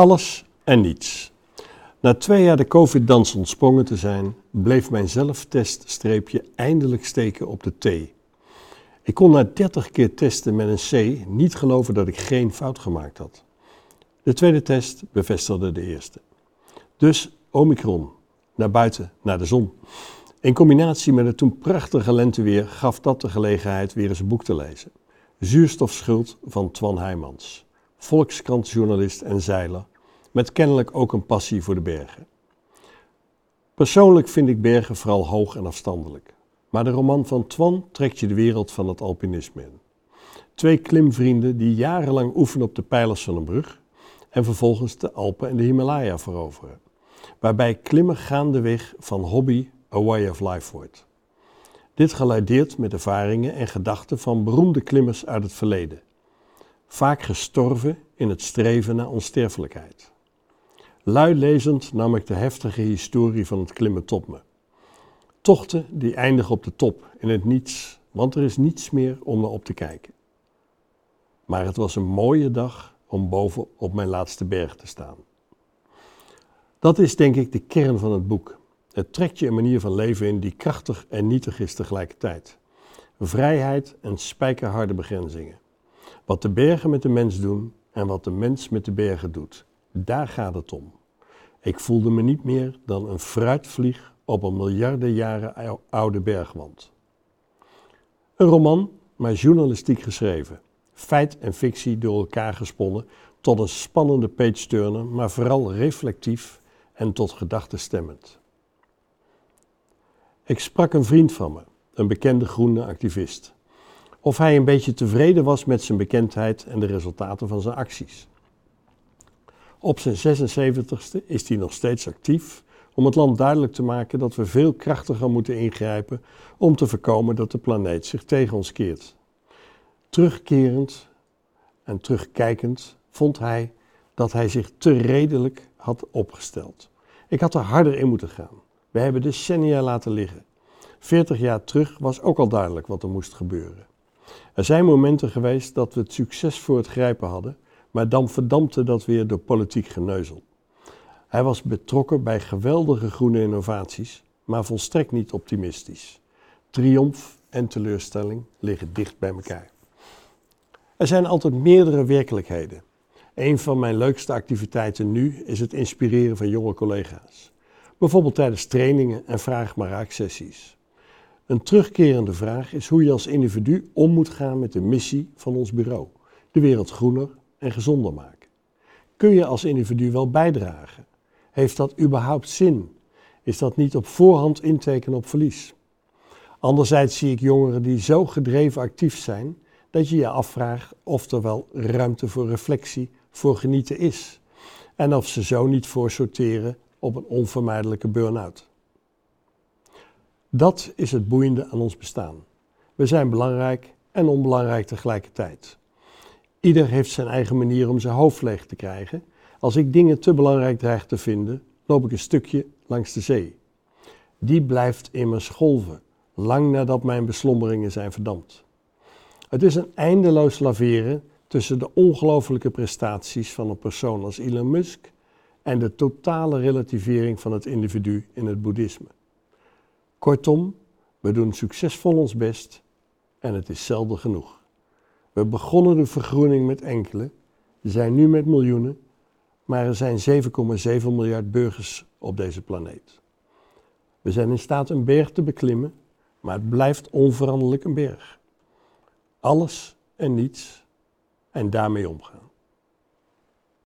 Alles en niets. Na twee jaar de COVID-dans ontsprongen te zijn, bleef mijn zelfteststreepje eindelijk steken op de T. Ik kon na 30 keer testen met een C niet geloven dat ik geen fout gemaakt had. De tweede test bevestigde de eerste. Dus Omicron, naar buiten, naar de zon. In combinatie met het toen prachtige lenteweer gaf dat de gelegenheid weer eens een boek te lezen. Zuurstofschuld van Twan Heijmans, volkskrantjournalist en zeiler, met kennelijk ook een passie voor de bergen. Persoonlijk vind ik bergen vooral hoog en afstandelijk. Maar de roman van Twan trekt je de wereld van het alpinisme in. Twee klimvrienden die jarenlang oefenen op de pijlers van een brug en vervolgens de Alpen en de Himalaya veroveren. Waarbij klimmen gaandeweg van hobby a way of life wordt. Dit geleideerd met ervaringen en gedachten van beroemde klimmers uit het verleden. Vaak gestorven in het streven naar onsterfelijkheid. Lui lezend nam ik de heftige historie van het klimmen tot me. Tochten die eindigen op de top, in het niets, want er is niets meer om naar op te kijken. Maar het was een mooie dag om boven op mijn laatste berg te staan. Dat is denk ik de kern van het boek. Het trekt je een manier van leven in die krachtig en nietig is tegelijkertijd. Vrijheid en spijkerharde begrenzingen. Wat de bergen met de mens doen en wat de mens met de bergen doet. Daar gaat het om. Ik voelde me niet meer dan een fruitvlieg op een miljarden jaren oude bergwand. Een roman, maar journalistiek geschreven. Feit en fictie door elkaar gesponnen tot een spannende page-turner, maar vooral reflectief en tot gedachten stemmend. Ik sprak een vriend van me, een bekende groene activist. Of hij een beetje tevreden was met zijn bekendheid en de resultaten van zijn acties. Op zijn 76ste is hij nog steeds actief om het land duidelijk te maken dat we veel krachtiger moeten ingrijpen om te voorkomen dat de planeet zich tegen ons keert. Terugkerend en terugkijkend vond hij dat hij zich te redelijk had opgesteld. Ik had er harder in moeten gaan. We hebben decennia laten liggen. Veertig jaar terug was ook al duidelijk wat er moest gebeuren. Er zijn momenten geweest dat we het succes voor het grijpen hadden, maar dan verdampte dat weer door politiek geneuzel. Hij was betrokken bij geweldige groene innovaties, maar volstrekt niet optimistisch. Triomf en teleurstelling liggen dicht bij elkaar. Er zijn altijd meerdere werkelijkheden. Een van mijn leukste activiteiten nu is het inspireren van jonge collega's. Bijvoorbeeld tijdens trainingen en vraag maar raak sessies. Een terugkerende vraag is hoe je als individu om moet gaan met de missie van ons bureau: de wereld groener en gezonder maken. Kun je als individu wel bijdragen? Heeft dat überhaupt zin? Is dat niet op voorhand intekenen op verlies? Anderzijds zie ik jongeren die zo gedreven actief zijn dat je je afvraagt of er wel ruimte voor reflectie, voor genieten is. En of ze zo niet voor sorteren op een onvermijdelijke burn-out. Dat is het boeiende aan ons bestaan. We zijn belangrijk en onbelangrijk tegelijkertijd. Ieder heeft zijn eigen manier om zijn hoofd leeg te krijgen. Als ik dingen te belangrijk dreig te vinden, loop ik een stukje langs de zee. Die blijft immers golven, lang nadat mijn beslommeringen zijn verdampt. Het is een eindeloos laveren tussen de ongelofelijke prestaties van een persoon als Elon Musk en de totale relativering van het individu in het boeddhisme. Kortom, we doen succesvol ons best en het is zelden genoeg. We begonnen de vergroening met enkele, zijn nu met miljoenen, maar er zijn 7,7 miljard burgers op deze planeet. We zijn in staat een berg te beklimmen, maar het blijft onveranderlijk een berg. Alles en niets en daarmee omgaan.